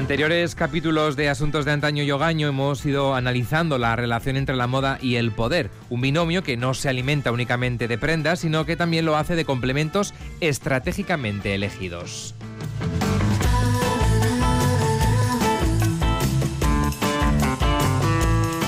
Anteriores capítulos de Asuntos de Antaño y Hogaño hemos ido analizando la relación entre la moda y el poder, un binomio que no se alimenta únicamente de prendas, sino que también lo hace de complementos estratégicamente elegidos.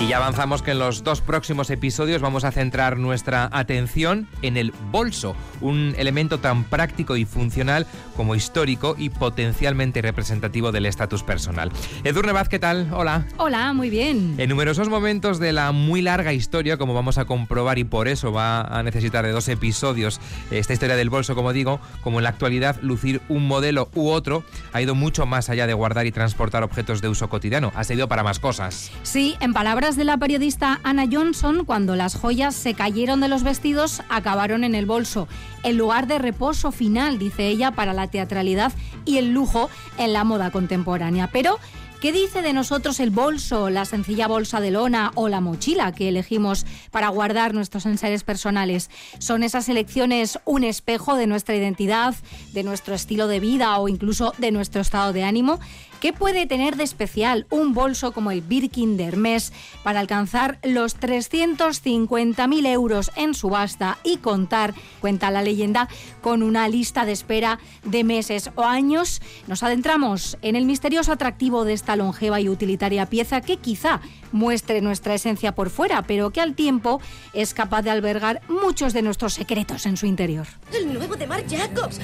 Y ya avanzamos que en los dos próximos episodios vamos a centrar nuestra atención en el bolso, un elemento tan práctico y funcional como histórico y potencialmente representativo del estatus personal. Edurne Vaz, ¿qué tal? Hola. Hola, muy bien. En numerosos momentos de la muy larga historia, como vamos a comprobar y por eso va a necesitar de dos episodios esta historia del bolso, como digo, como en la actualidad lucir un modelo u otro ha ido mucho más allá de guardar y transportar objetos de uso cotidiano, ha servido para más cosas. Sí, en palabras de la periodista Anna Johnson, cuando las joyas se cayeron de los vestidos, acabaron en el bolso. El lugar de reposo final, dice ella, para la teatralidad y el lujo en la moda contemporánea. Pero ¿Qué dice de nosotros el bolso, la sencilla bolsa de lona o la mochila que elegimos para guardar nuestros enseres personales? ¿Son esas elecciones un espejo de nuestra identidad, de nuestro estilo de vida o incluso de nuestro estado de ánimo? ¿Qué puede tener de especial un bolso como el Birkin de Hermès para alcanzar los 350.000 euros en subasta y contar, cuenta la leyenda, con una lista de espera de meses o años? Nos adentramos en el misterioso atractivo de esta longeva y utilitaria pieza que quizá muestre nuestra esencia por fuera, pero que al tiempo es capaz de albergar muchos de nuestros secretos en su interior. El nuevo de Marc Jacobs.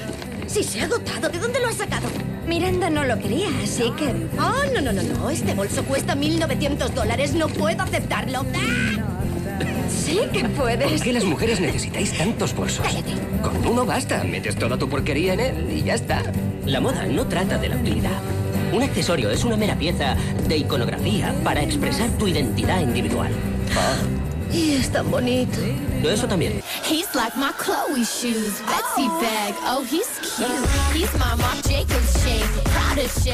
Si se ha agotado, ¿de dónde lo has sacado? Miranda no lo quería, así que... Oh, no, no, no, no. Este bolso cuesta 1.900 dólares. No puedo aceptarlo. Sí que puedes. ¿Por qué las mujeres necesitáis tantos bolsos? Cállate. Con uno basta. Metes toda tu porquería en él y ya está. La moda no trata de la utilidad. Un accesorio es una mera pieza de iconografía para expresar tu identidad individual. Y es tan bonito. Eso también. He's like my Chloe shoes, Betsy bag. Oh, he's cute. He's my Marc Jacobs chain.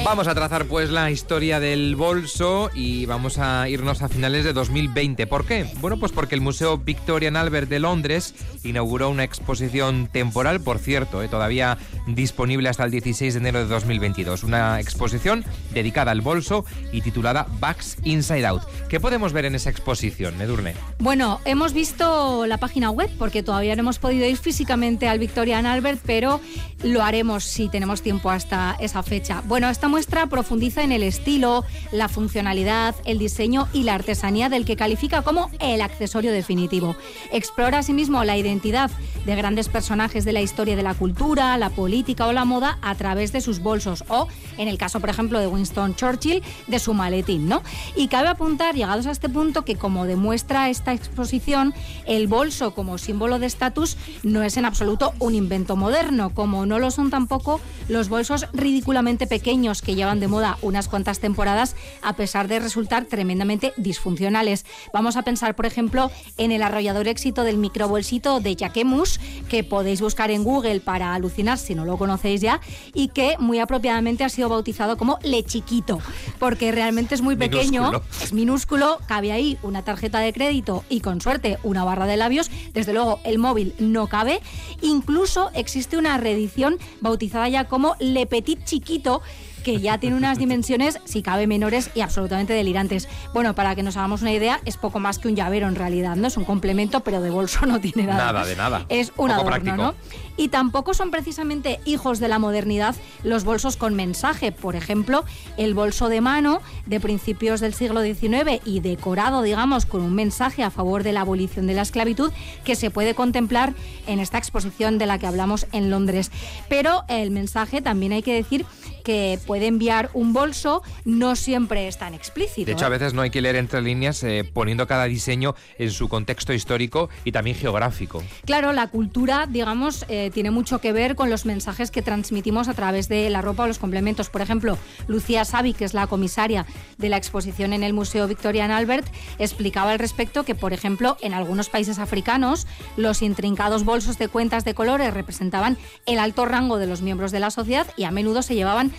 Vamos a trazar pues la historia del bolso y vamos a irnos a finales de 2020. ¿Por qué? Bueno, pues porque el Museo Victorian Albert de Londres inauguró una exposición temporal, por cierto, eh, todavía disponible hasta el 16 de enero de 2022. Una exposición dedicada al bolso y titulada Bags Inside Out. ¿Qué podemos ver en esa exposición, Edurne? Bueno, hemos visto la página web porque todavía no hemos podido ir físicamente al Victorian Albert, pero lo haremos si tenemos tiempo hasta esa fecha. Bueno, esta muestra profundiza en el estilo, la funcionalidad, el diseño y la artesanía del que califica como el accesorio definitivo. Explora asimismo la identidad de grandes personajes de la historia de la cultura, la política o la moda a través de sus bolsos o, en el caso, por ejemplo, de Winston Churchill, de su maletín, ¿no? Y cabe apuntar, llegados a este punto, que como demuestra esta exposición, el bolso como símbolo de estatus no es en absoluto un invento moderno, como no lo son tampoco los bolsos ridículamente pequeños que llevan de moda unas cuantas temporadas a pesar de resultar tremendamente disfuncionales. Vamos a pensar, por ejemplo, en el arrollador éxito del microbolsito de Jacquemus, que podéis buscar en Google para alucinar si no lo conocéis ya, y que muy apropiadamente ha sido bautizado como Le Chiquito, porque realmente es muy pequeño, Minúsculo. es minúsculo, cabe ahí una tarjeta de crédito y con suerte una barra de labios. Desde luego el móvil no cabe. Incluso existe una reedición bautizada ya como Le Petit Chiquito que ya tiene unas dimensiones, si cabe, menores y absolutamente delirantes. Bueno, para que nos hagamos una idea, es poco más que un llavero en realidad, ¿no? Es un complemento, pero de bolso no tiene nada. Nada de nada. Es un Poco adorno, práctico. ¿no? Y tampoco son precisamente hijos de la modernidad los bolsos con mensaje. Por ejemplo, el bolso de mano de principios del siglo XIX y decorado, digamos, con un mensaje a favor de la abolición de la esclavitud que se puede contemplar en esta exposición de la que hablamos en Londres. Pero el mensaje también hay que decir que puede puede enviar un bolso no siempre es tan explícito. De hecho, a ¿eh? veces no hay que leer entre líneas eh, poniendo cada diseño en su contexto histórico y también geográfico. Claro, la cultura, digamos, eh, tiene mucho que ver con los mensajes que transmitimos a través de la ropa o los complementos. Por ejemplo, Lucía Savi, que es la comisaria de la exposición en el Museo Victorian Albert, explicaba al respecto que, por ejemplo, en algunos países africanos, los intrincados bolsos de cuentas de colores representaban el alto rango de los miembros de la sociedad y a menudo se llevaban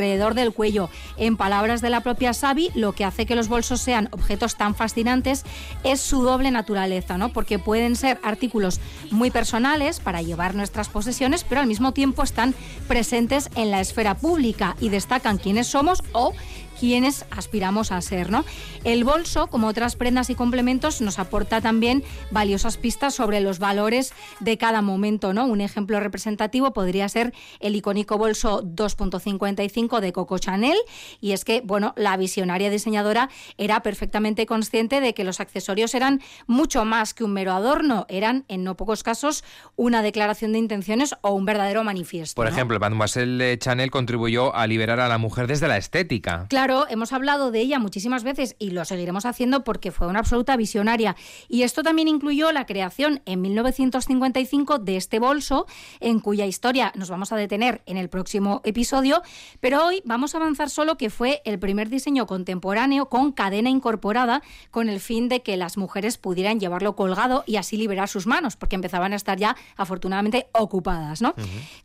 alrededor del cuello. En palabras de la propia Savi, lo que hace que los bolsos sean objetos tan fascinantes es su doble naturaleza, ¿no? Porque pueden ser artículos muy personales para llevar nuestras posesiones, pero al mismo tiempo están presentes en la esfera pública y destacan quiénes somos o quienes aspiramos a ser. ¿no? El bolso, como otras prendas y complementos, nos aporta también valiosas pistas sobre los valores de cada momento. ¿no? Un ejemplo representativo podría ser el icónico bolso 2.55 de Coco Chanel, y es que bueno, la visionaria diseñadora era perfectamente consciente de que los accesorios eran mucho más que un mero adorno, eran en no pocos casos una declaración de intenciones o un verdadero manifiesto. Por ¿no? ejemplo, Mademoiselle Chanel contribuyó a liberar a la mujer desde la estética. Claro, hemos hablado de ella muchísimas veces y lo seguiremos haciendo porque fue una absoluta visionaria. Y esto también incluyó la creación en 1955 de este bolso, en cuya historia nos vamos a detener en el próximo episodio, pero hoy vamos a avanzar solo que fue el primer diseño contemporáneo con cadena incorporada con el fin de que las mujeres pudieran llevarlo colgado y así liberar sus manos, porque empezaban a estar ya afortunadamente ocupadas. ¿no?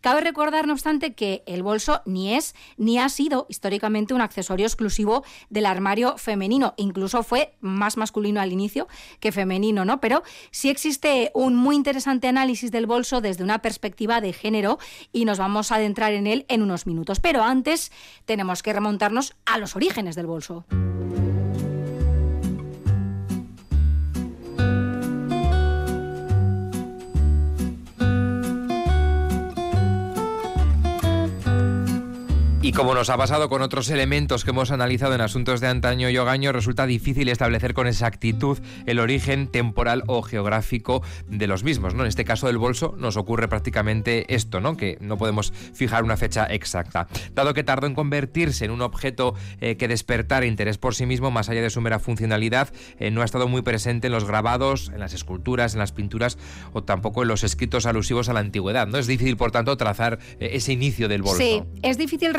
Cabe recordar, no obstante, que el bolso ni es ni ha sido históricamente un accesorio exclusivo del armario femenino. Incluso fue más masculino al inicio que femenino, ¿no? Pero sí existe un muy interesante análisis del bolso desde una perspectiva de género y nos vamos a adentrar en él en unos minutos. Pero antes tenemos que remontarnos a los orígenes del bolso. Y como nos ha pasado con otros elementos que hemos analizado en asuntos de antaño y hogaño, resulta difícil establecer con exactitud el origen temporal o geográfico de los mismos. ¿no? En este caso del bolso nos ocurre prácticamente esto, ¿no? que no podemos fijar una fecha exacta. Dado que tardó en convertirse en un objeto eh, que despertara interés por sí mismo, más allá de su mera funcionalidad, eh, no ha estado muy presente en los grabados, en las esculturas, en las pinturas o tampoco en los escritos alusivos a la antigüedad. ¿no? Es difícil, por tanto, trazar eh, ese inicio del bolso. Sí, es difícil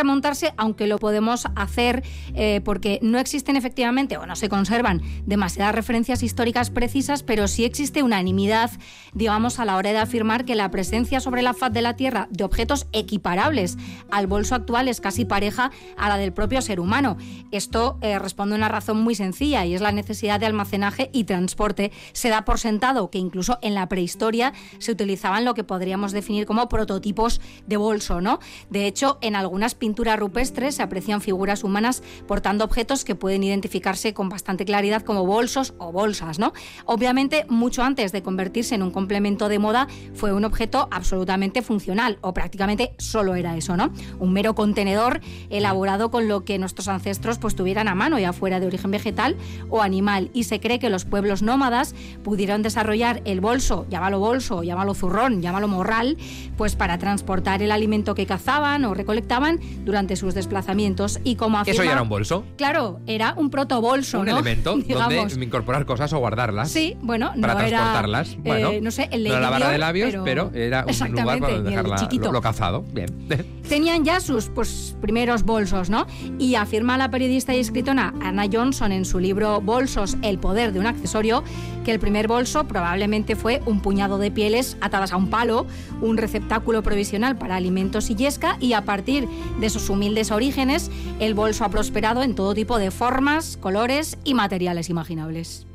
aunque lo podemos hacer eh, porque no existen efectivamente o no se conservan demasiadas referencias históricas precisas, pero sí existe unanimidad, digamos, a la hora de afirmar que la presencia sobre la faz de la Tierra de objetos equiparables al bolso actual es casi pareja a la del propio ser humano. Esto eh, responde a una razón muy sencilla y es la necesidad de almacenaje y transporte. Se da por sentado que incluso en la prehistoria se utilizaban lo que podríamos definir como prototipos de bolso, ¿no? De hecho, en algunas pinturas rupestres se aprecian figuras humanas portando objetos que pueden identificarse con bastante claridad como bolsos o bolsas, ¿no? Obviamente, mucho antes de convertirse en un complemento de moda, fue un objeto absolutamente funcional, o prácticamente solo era eso, ¿no? Un mero contenedor elaborado con lo que nuestros ancestros pues tuvieran a mano, ya fuera de origen vegetal o animal. Y se cree que los pueblos nómadas pudieron desarrollar el bolso, llámalo bolso, llámalo zurrón, llámalo morral, pues para transportar el alimento que cazaban o recolectaban durante sus desplazamientos. Y como afirma, ¿Eso ya era un bolso? Claro, era un protobolso, Un ¿no? elemento Digamos. donde incorporar cosas o guardarlas. Sí, bueno, para no era, transportarlas. eh, bueno, no sé, el no era la Lady barra de labios, pero, era un lugar para y el dejar chiquito. lo, lo cazado. Bien. tenían ya sus pues, primeros bolsos, ¿no? Y afirma la periodista y escritora Anna Johnson en su libro Bolsos, el poder de un accesorio, que el primer bolso probablemente fue un puñado de pieles atadas a un palo, un receptáculo provisional para alimentos y yesca, y a partir de esos humildes orígenes, el bolso ha prosperado en todo tipo de formas, colores y materiales imaginables.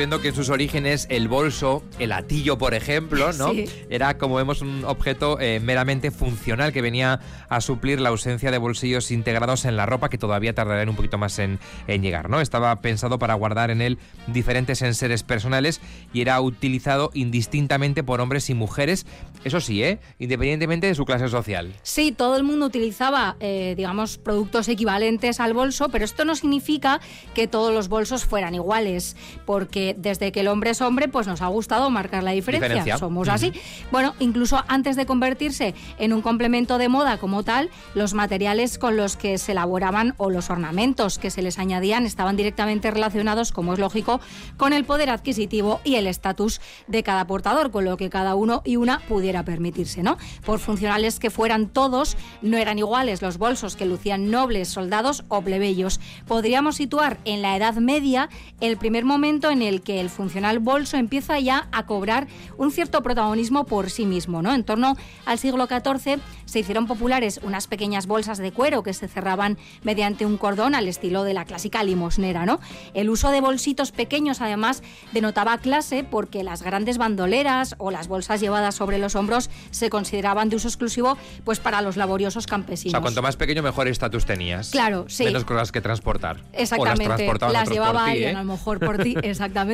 Viendo que en sus orígenes el bolso, el atillo, por ejemplo, ¿no? Sí. Era, como vemos, un objeto eh, meramente funcional que venía a suplir la ausencia de bolsillos integrados en la ropa que todavía tardarían un poquito más en, en llegar, ¿no? Estaba pensado para guardar en él diferentes enseres personales y era utilizado indistintamente por hombres y mujeres, eso sí, ¿eh? Independientemente de su clase social. Sí, todo el mundo utilizaba, eh, digamos, productos equivalentes al bolso, pero esto no significa que todos los bolsos fueran iguales, porque desde que el hombre es hombre, pues nos ha gustado marcar la diferencia. Diferencia. Somos así. Bueno, incluso antes de convertirse en un complemento de moda como tal, los materiales con los que se elaboraban o los ornamentos que se les añadían estaban directamente relacionados, como es lógico, con el poder adquisitivo y el estatus de cada portador, con lo que cada uno y una pudiera permitirse, ¿no? Por funcionales que fueran todos, no eran iguales los bolsos que lucían nobles, soldados o plebeyos. Podríamos situar en la Edad Media el primer momento en el que el funcional bolso empieza ya a cobrar un cierto protagonismo por sí mismo, ¿no? En torno al siglo XIV se hicieron populares unas pequeñas bolsas de cuero que se cerraban mediante un cordón al estilo de la clásica limosnera, ¿no? El uso de bolsitos pequeños además denotaba clase porque las grandes bandoleras o las bolsas llevadas sobre los hombros se consideraban de uso exclusivo pues para los laboriosos O campesinos. sea, cuanto más pequeño, mejor estatus tenías. Claro, sí. Menos cosas que transportar. Exactamente, O las las llevaba alguien, ¿eh? a lo mejor por ti, exactamente.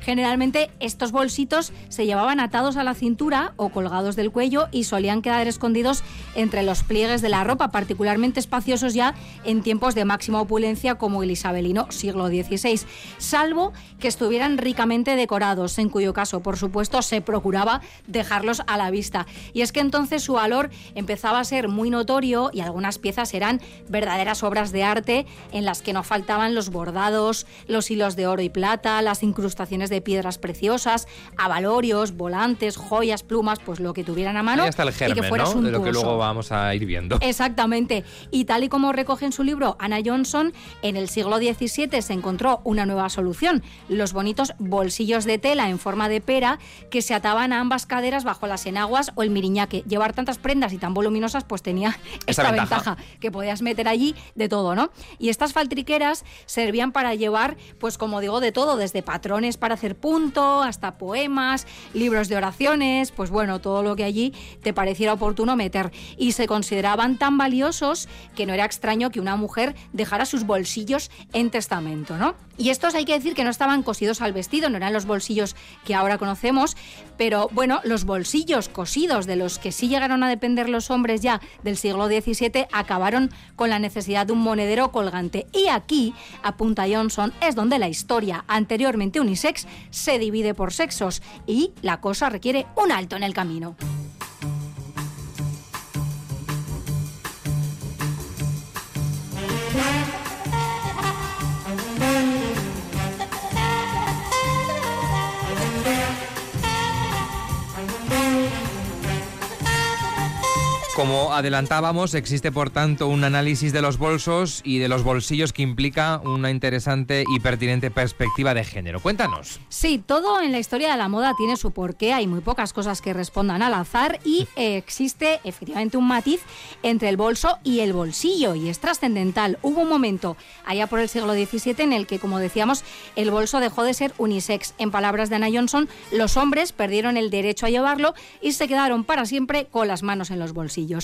Generalmente estos bolsitos se llevaban atados a la cintura o colgados del cuello y solían quedar escondidos entre los pliegues de la ropa, particularmente espaciosos ya en tiempos de máxima opulencia como el isabelino siglo XVI, salvo que estuvieran ricamente decorados, en cuyo caso, por supuesto, se procuraba dejarlos a la vista. Y es que entonces su valor empezaba a ser muy notorio y algunas piezas eran verdaderas obras de arte en las que no faltaban los bordados, los hilos de oro y plata, las incrustaciones de piedras preciosas, avalorios, volantes, joyas, plumas, pues lo que tuvieran a mano Ahí está el y que germen, fuera ¿no? De lo que luego vamos a ir viendo. Exactamente. Y tal y como recoge en su libro Anna Johnson, en el siglo XVII se encontró una nueva solución, los bonitos bolsillos de tela en forma de pera que se ataban a ambas caderas bajo las enaguas o el miriñaque. Llevar tantas prendas y tan voluminosas pues tenía Esa esta ventaja. ventaja, que podías meter allí de todo, ¿no? Y estas faltriqueras servían para llevar, pues como digo, de todo, desde patrones para hacer punto, hasta poemas, libros de oraciones, pues bueno, todo lo que allí te pareciera oportuno meter. Y se consideraban tan valiosos que no era extraño que una mujer dejara sus bolsillos en testamento, ¿no? Y estos hay que decir que no estaban cosidos al vestido, no eran los bolsillos que ahora conocemos, pero bueno, los bolsillos cosidos de los que sí llegaron a depender los hombres ya del siglo XVII acabaron con la necesidad de un monedero colgante. Y aquí, apunta Johnson, es donde la historia, anteriormente unisex, se divide por sexos y la cosa requiere un alto en el camino. Como adelantábamos, existe por tanto un análisis de los bolsos y de los bolsillos que implica una interesante y pertinente perspectiva de género. Cuéntanos. Sí, todo en la historia de la moda tiene su porqué, hay muy pocas cosas que respondan al azar y eh, existe efectivamente un matiz entre el bolso y el bolsillo y es trascendental. Hubo un momento allá por el siglo XVII en el que, como decíamos, el bolso dejó de ser unisex. En palabras de Anna Johnson, los hombres perdieron el derecho a llevarlo y se quedaron para siempre con las manos en los bolsillos.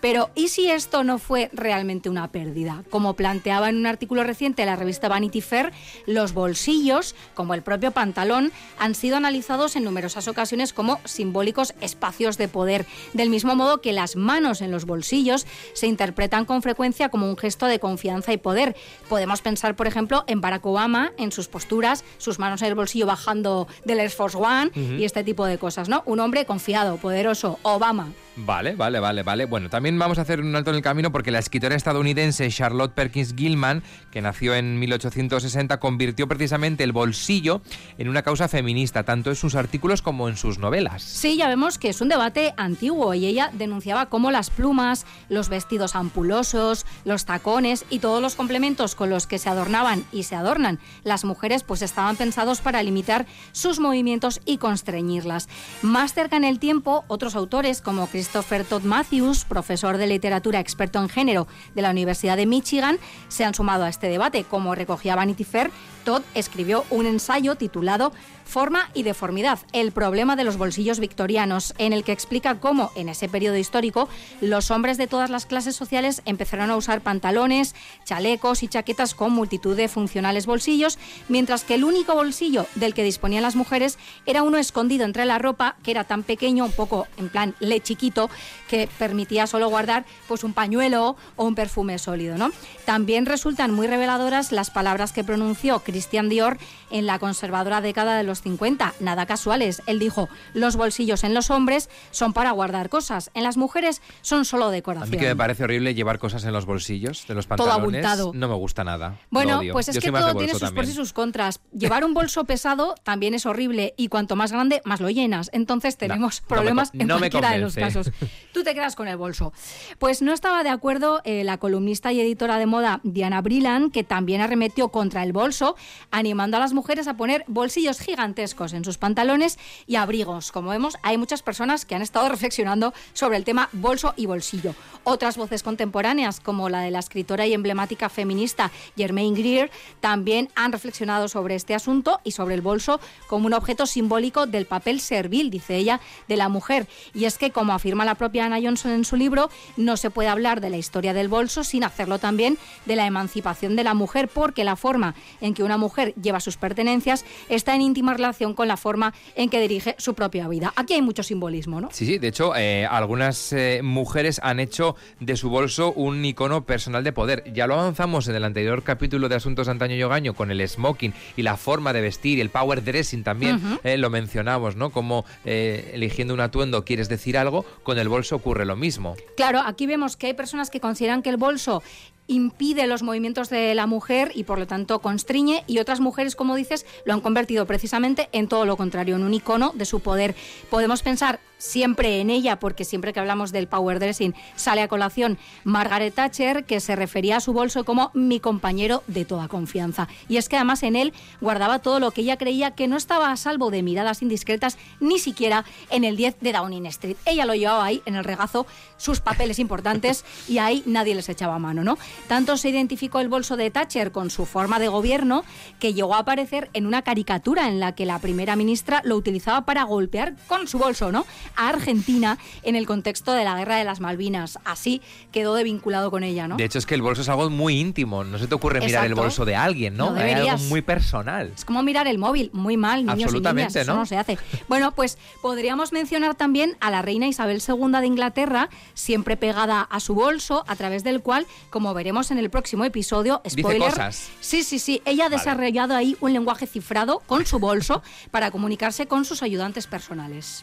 Pero ¿y si esto no fue realmente una pérdida? Como planteaba en un artículo reciente de la revista Vanity Fair, los bolsillos, como el propio pantalón, han sido analizados en numerosas ocasiones como simbólicos espacios de poder, del mismo modo que las manos en los bolsillos se interpretan con frecuencia como un gesto de confianza y poder. Podemos pensar, por ejemplo, en Barack Obama, en sus posturas, sus manos en el bolsillo bajando del Air Force One y este tipo de cosas, ¿no? Un hombre confiado, poderoso, Obama. Vale, vale, vale, Bueno, también vamos a hacer un alto en el camino porque la escritora estadounidense Charlotte Perkins Gilman, que nació en 1860, convirtió precisamente el bolsillo en una causa feminista, tanto en sus artículos como en sus novelas. Sí, ya vemos que es un debate antiguo y ella denunciaba cómo las plumas, los vestidos ampulosos, los tacones y todos los complementos con los que se adornaban y se adornan las mujeres pues estaban pensados para limitar sus movimientos y constreñirlas. Más cerca en el tiempo, otros autores como Christopher Todd Matthews, profesor de literatura experto en género de la Universidad de Michigan, se han sumado a este debate. Como recogía Vanity Fair, Todd escribió un ensayo titulado Forma y deformidad, el problema de los bolsillos victorianos, en el que explica cómo en ese periodo histórico los hombres de todas las clases sociales empezaron a usar pantalones, chalecos y chaquetas con multitud de funcionales bolsillos, mientras que el único bolsillo del que disponían las mujeres era uno escondido entre la ropa, que era tan pequeño, un poco en plan le chiquito, que permitía solo guardar pues un pañuelo o un perfume sólido, ¿no? También resultan muy reveladoras las palabras que pronunció Christian Dior en la conservadora década de los 50, nada casuales. Él dijo, los bolsillos en los hombres son para guardar cosas, en las mujeres son solo decoración. A mí que me parece horrible llevar cosas en los bolsillos de los Todo pantalones. abultado. No me gusta nada. Bueno, pues es Yo que todo tiene sus pros y sus contras. Llevar un bolso pesado también es horrible y cuanto más grande, más lo llenas. Entonces tenemos no problemas en no cualquiera de los casos. Tú te quedas el bolso. Pues no estaba de acuerdo eh, la columnista y editora de moda Diana Brilan, que también arremetió contra el bolso, animando a las mujeres a poner bolsillos gigantescos en sus pantalones y abrigos. Como vemos, hay muchas personas que han estado reflexionando sobre el tema bolso y bolsillo. Otras voces contemporáneas, como la de la escritora y emblemática feminista Germaine Greer, también han reflexionado sobre este asunto y sobre el bolso como un objeto simbólico del papel servil, dice ella, de la mujer. Y es que, como afirma la propia Anna Johnson en su libro, no se puede hablar de la historia del bolso sin hacerlo también de la emancipación de la mujer, porque la forma en que una mujer lleva sus pertenencias está en íntima relación con la forma en que dirige su propia vida. Aquí hay mucho simbolismo, ¿no? Sí, sí, de hecho, eh, algunas eh, mujeres han hecho de su bolso un icono personal de poder. Ya lo avanzamos en el anterior capítulo de Asuntos Antaño y Ogaño con el smoking y la forma de vestir y el power dressing también. Eh, lo mencionamos, ¿no? Como eligiendo un atuendo quieres decir algo, con el bolso ocurre lo mismo. Claro, aquí vemos que hay personas que consideran que el bolso impide los movimientos de la mujer y por lo tanto constriñe y otras mujeres, como dices, lo han convertido precisamente en todo lo contrario, en un icono de su poder. Podemos pensar siempre en ella porque siempre que hablamos del power dressing sale a colación Margaret Thatcher que se refería a su bolso como mi compañero de toda confianza. Y es que además en él guardaba todo lo que ella creía que no estaba a salvo de miradas indiscretas ni siquiera en el 10 de Downing Street. Ella lo llevaba ahí en el regazo sus papeles importantes y ahí nadie les echaba mano, ¿no? Tanto se identificó el bolso de Thatcher con su forma de gobierno que llegó a aparecer en una caricatura en la que la primera ministra lo utilizaba para golpear con su bolso, ¿no? A Argentina en el contexto de la guerra de las Malvinas. Así quedó de vinculado con ella, ¿no? De hecho, es que el bolso es algo muy íntimo. No se te ocurre mirar el bolso de alguien, ¿no? No Hay algo muy personal. Es como mirar el móvil, muy mal, niños y niñas, Absolutamente, eso ¿no? no se hace. Bueno, pues podríamos mencionar también a la reina Isabel II de Inglaterra, siempre pegada a su bolso, a través del cual, como veremos en el próximo episodio, Dice spoiler. cosas. Sí, sí, sí, ella ha Vale. desarrollado ahí un lenguaje cifrado con su bolso para comunicarse con sus ayudantes personales.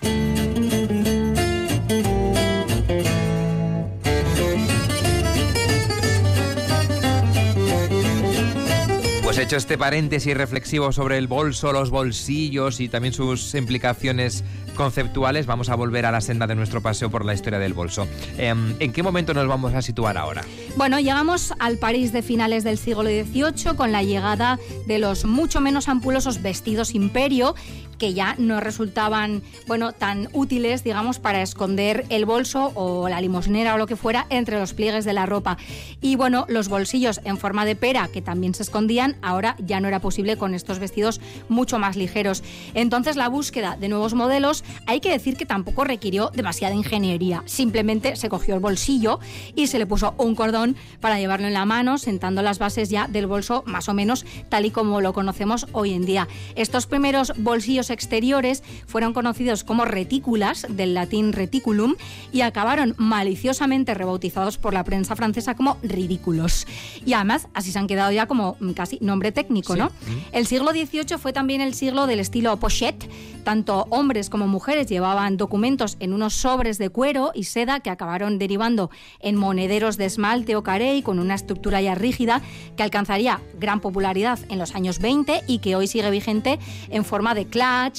Hecho este paréntesis reflexivo sobre el bolso, los bolsillos y también sus implicaciones conceptuales, vamos a volver a la senda de nuestro paseo por la historia del bolso. Em, ¿En qué momento nos vamos a situar ahora? Bueno, llegamos al París de finales del siglo XVIII con la llegada de los mucho menos ampulosos vestidos imperio que ya no resultaban, bueno, tan útiles, digamos, para esconder el bolso o la limosnera o lo que fuera entre los pliegues de la ropa. Y bueno, los bolsillos en forma de pera que también se escondían, ahora ya no era posible con estos vestidos mucho más ligeros. Entonces la búsqueda de nuevos modelos, hay que decir que tampoco requirió demasiada ingeniería. Simplemente se cogió el bolsillo y se le puso un cordón para llevarlo en la mano, sentando las bases ya del bolso más o menos tal y como lo conocemos hoy en día. Estos primeros bolsillos exteriores fueron conocidos como retículas, del latín reticulum, y acabaron maliciosamente rebautizados por la prensa francesa como ridículos. Y además, así se han quedado ya como mm, casi nombre técnico, Sí. ¿no? El siglo XVIII fue también el siglo del estilo pochette. Tanto hombres como mujeres llevaban documentos en unos sobres de cuero y seda que acabaron derivando en monederos de esmalte o carey con una estructura ya rígida que alcanzaría gran popularidad en los años 20 y que hoy sigue vigente en forma de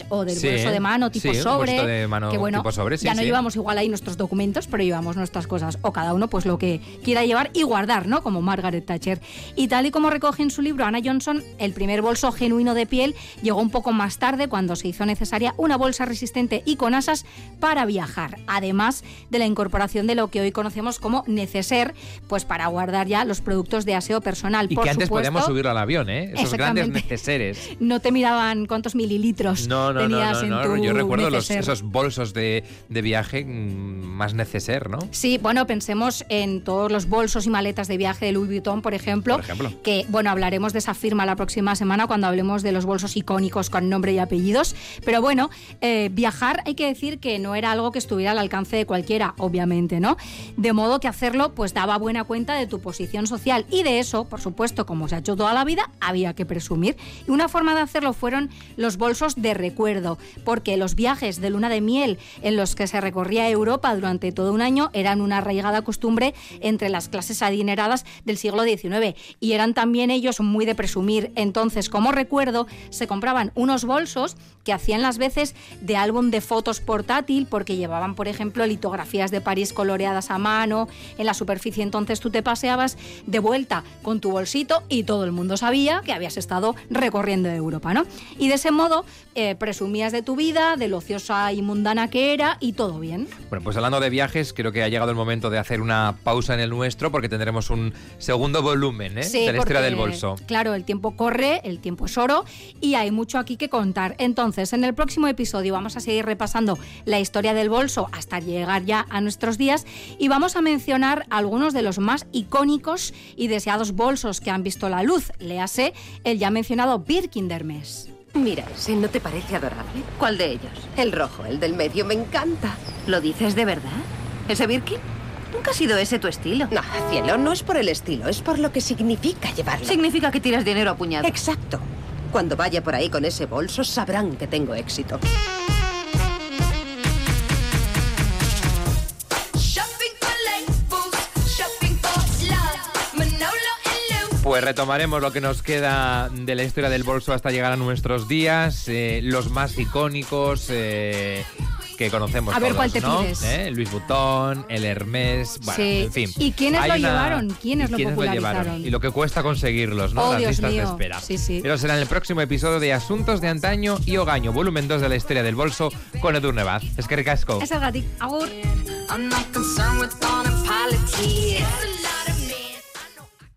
o del Sí, bolso de mano tipo sí, sobre. de mano que bueno, tipo sobre, sí, ya no llevamos igual ahí nuestros documentos, pero llevamos nuestras cosas. O cada uno pues lo que quiera llevar y guardar, ¿no? Como Margaret Thatcher. Y tal y como recoge en su libro Anna Johnson, el primer bolso genuino de piel llegó un poco más tarde cuando se hizo necesaria una bolsa resistente y con asas para viajar. Además de la incorporación de lo que hoy conocemos como neceser, pues para guardar ya los productos de aseo personal. Y Por que antes supuesto, podíamos subirlo al avión, ¿eh? Esos grandes neceseres. no te miraban cuántos mililitros no, no, tenías no, no, en no, tu Yo recuerdo los- esos bolsos de, de viaje más neceser, ¿no? Sí, bueno, pensemos en todos los bolsos y maletas de viaje de Louis Vuitton, por ejemplo. Por ejemplo. Que, bueno, hablaremos de esa firma la próxima semana cuando hablemos de los bolsos icónicos con nombre y apellidos. Pero bueno, eh, viajar hay que decir que no era algo que estuviera al alcance de cualquiera, obviamente, ¿no? De modo que hacerlo, pues daba buena cuenta de tu posición social. Y de eso, por supuesto, como se ha hecho toda la vida, había que presumir. Y una forma de hacerlo fueron los bolsos de recuerdo, porque los viajes de luna de miel en los que se recorría Europa durante todo un año eran una arraigada costumbre entre las clases adineradas del siglo XIX y eran también ellos muy de presumir. Entonces, como recuerdo, se compraban unos bolsos que hacían las veces de álbum de fotos portátil porque llevaban, por ejemplo, litografías de París coloreadas a mano en la superficie. Entonces tú te paseabas de vuelta con tu bolsito y todo el mundo sabía que habías estado recorriendo Europa, ¿no? Y de ese modo eh, presumías de tu vida, de lo ociosa y mundana que era y todo bien. Bueno, pues hablando de viajes, creo que ha llegado el momento de hacer una pausa en el nuestro porque tendremos un segundo volumen ¿eh? Sí, de la historia porque, del bolso. Claro, el tiempo corre, el tiempo es oro y hay mucho aquí que contar. Entonces, en el próximo episodio vamos a seguir repasando la historia del bolso hasta llegar ya a nuestros días y vamos a mencionar algunos de los más icónicos y deseados bolsos que han visto la luz. Léase el ya mencionado Birkin de Hermès. Mira, ese no te parece adorable. ¿Cuál de ellos? El rojo, el del medio, me encanta. ¿Lo dices de verdad? ¿Ese Birkin? Nunca ha sido ese tu estilo. No, cielo, no es por el estilo, es por lo que significa llevarlo. Significa que tiras dinero a puñado. Exacto. Cuando vaya por ahí con ese bolso, sabrán que tengo éxito. Pues retomaremos lo que nos queda de la historia del bolso hasta llegar a nuestros días, eh, los más icónicos eh, que conocemos A ver todos, cuál te ¿no? pides. ¿Eh? Louis Vuitton, el Hermès, bueno, Sí. en fin. ¿Y quiénes Hay lo una- llevaron? ¿Quiénes y lo quiénes popularizaron? llevaron? Y lo que cuesta conseguirlos, ¿no? Oh, Las Dios listas de mío. espera. Sí, sí. Pero será en el próximo episodio de Asuntos de Antaño y Ogaño, volumen 2 de la historia del bolso con Edu Nevaz. Es que ricasco. Es el gatic. Agur.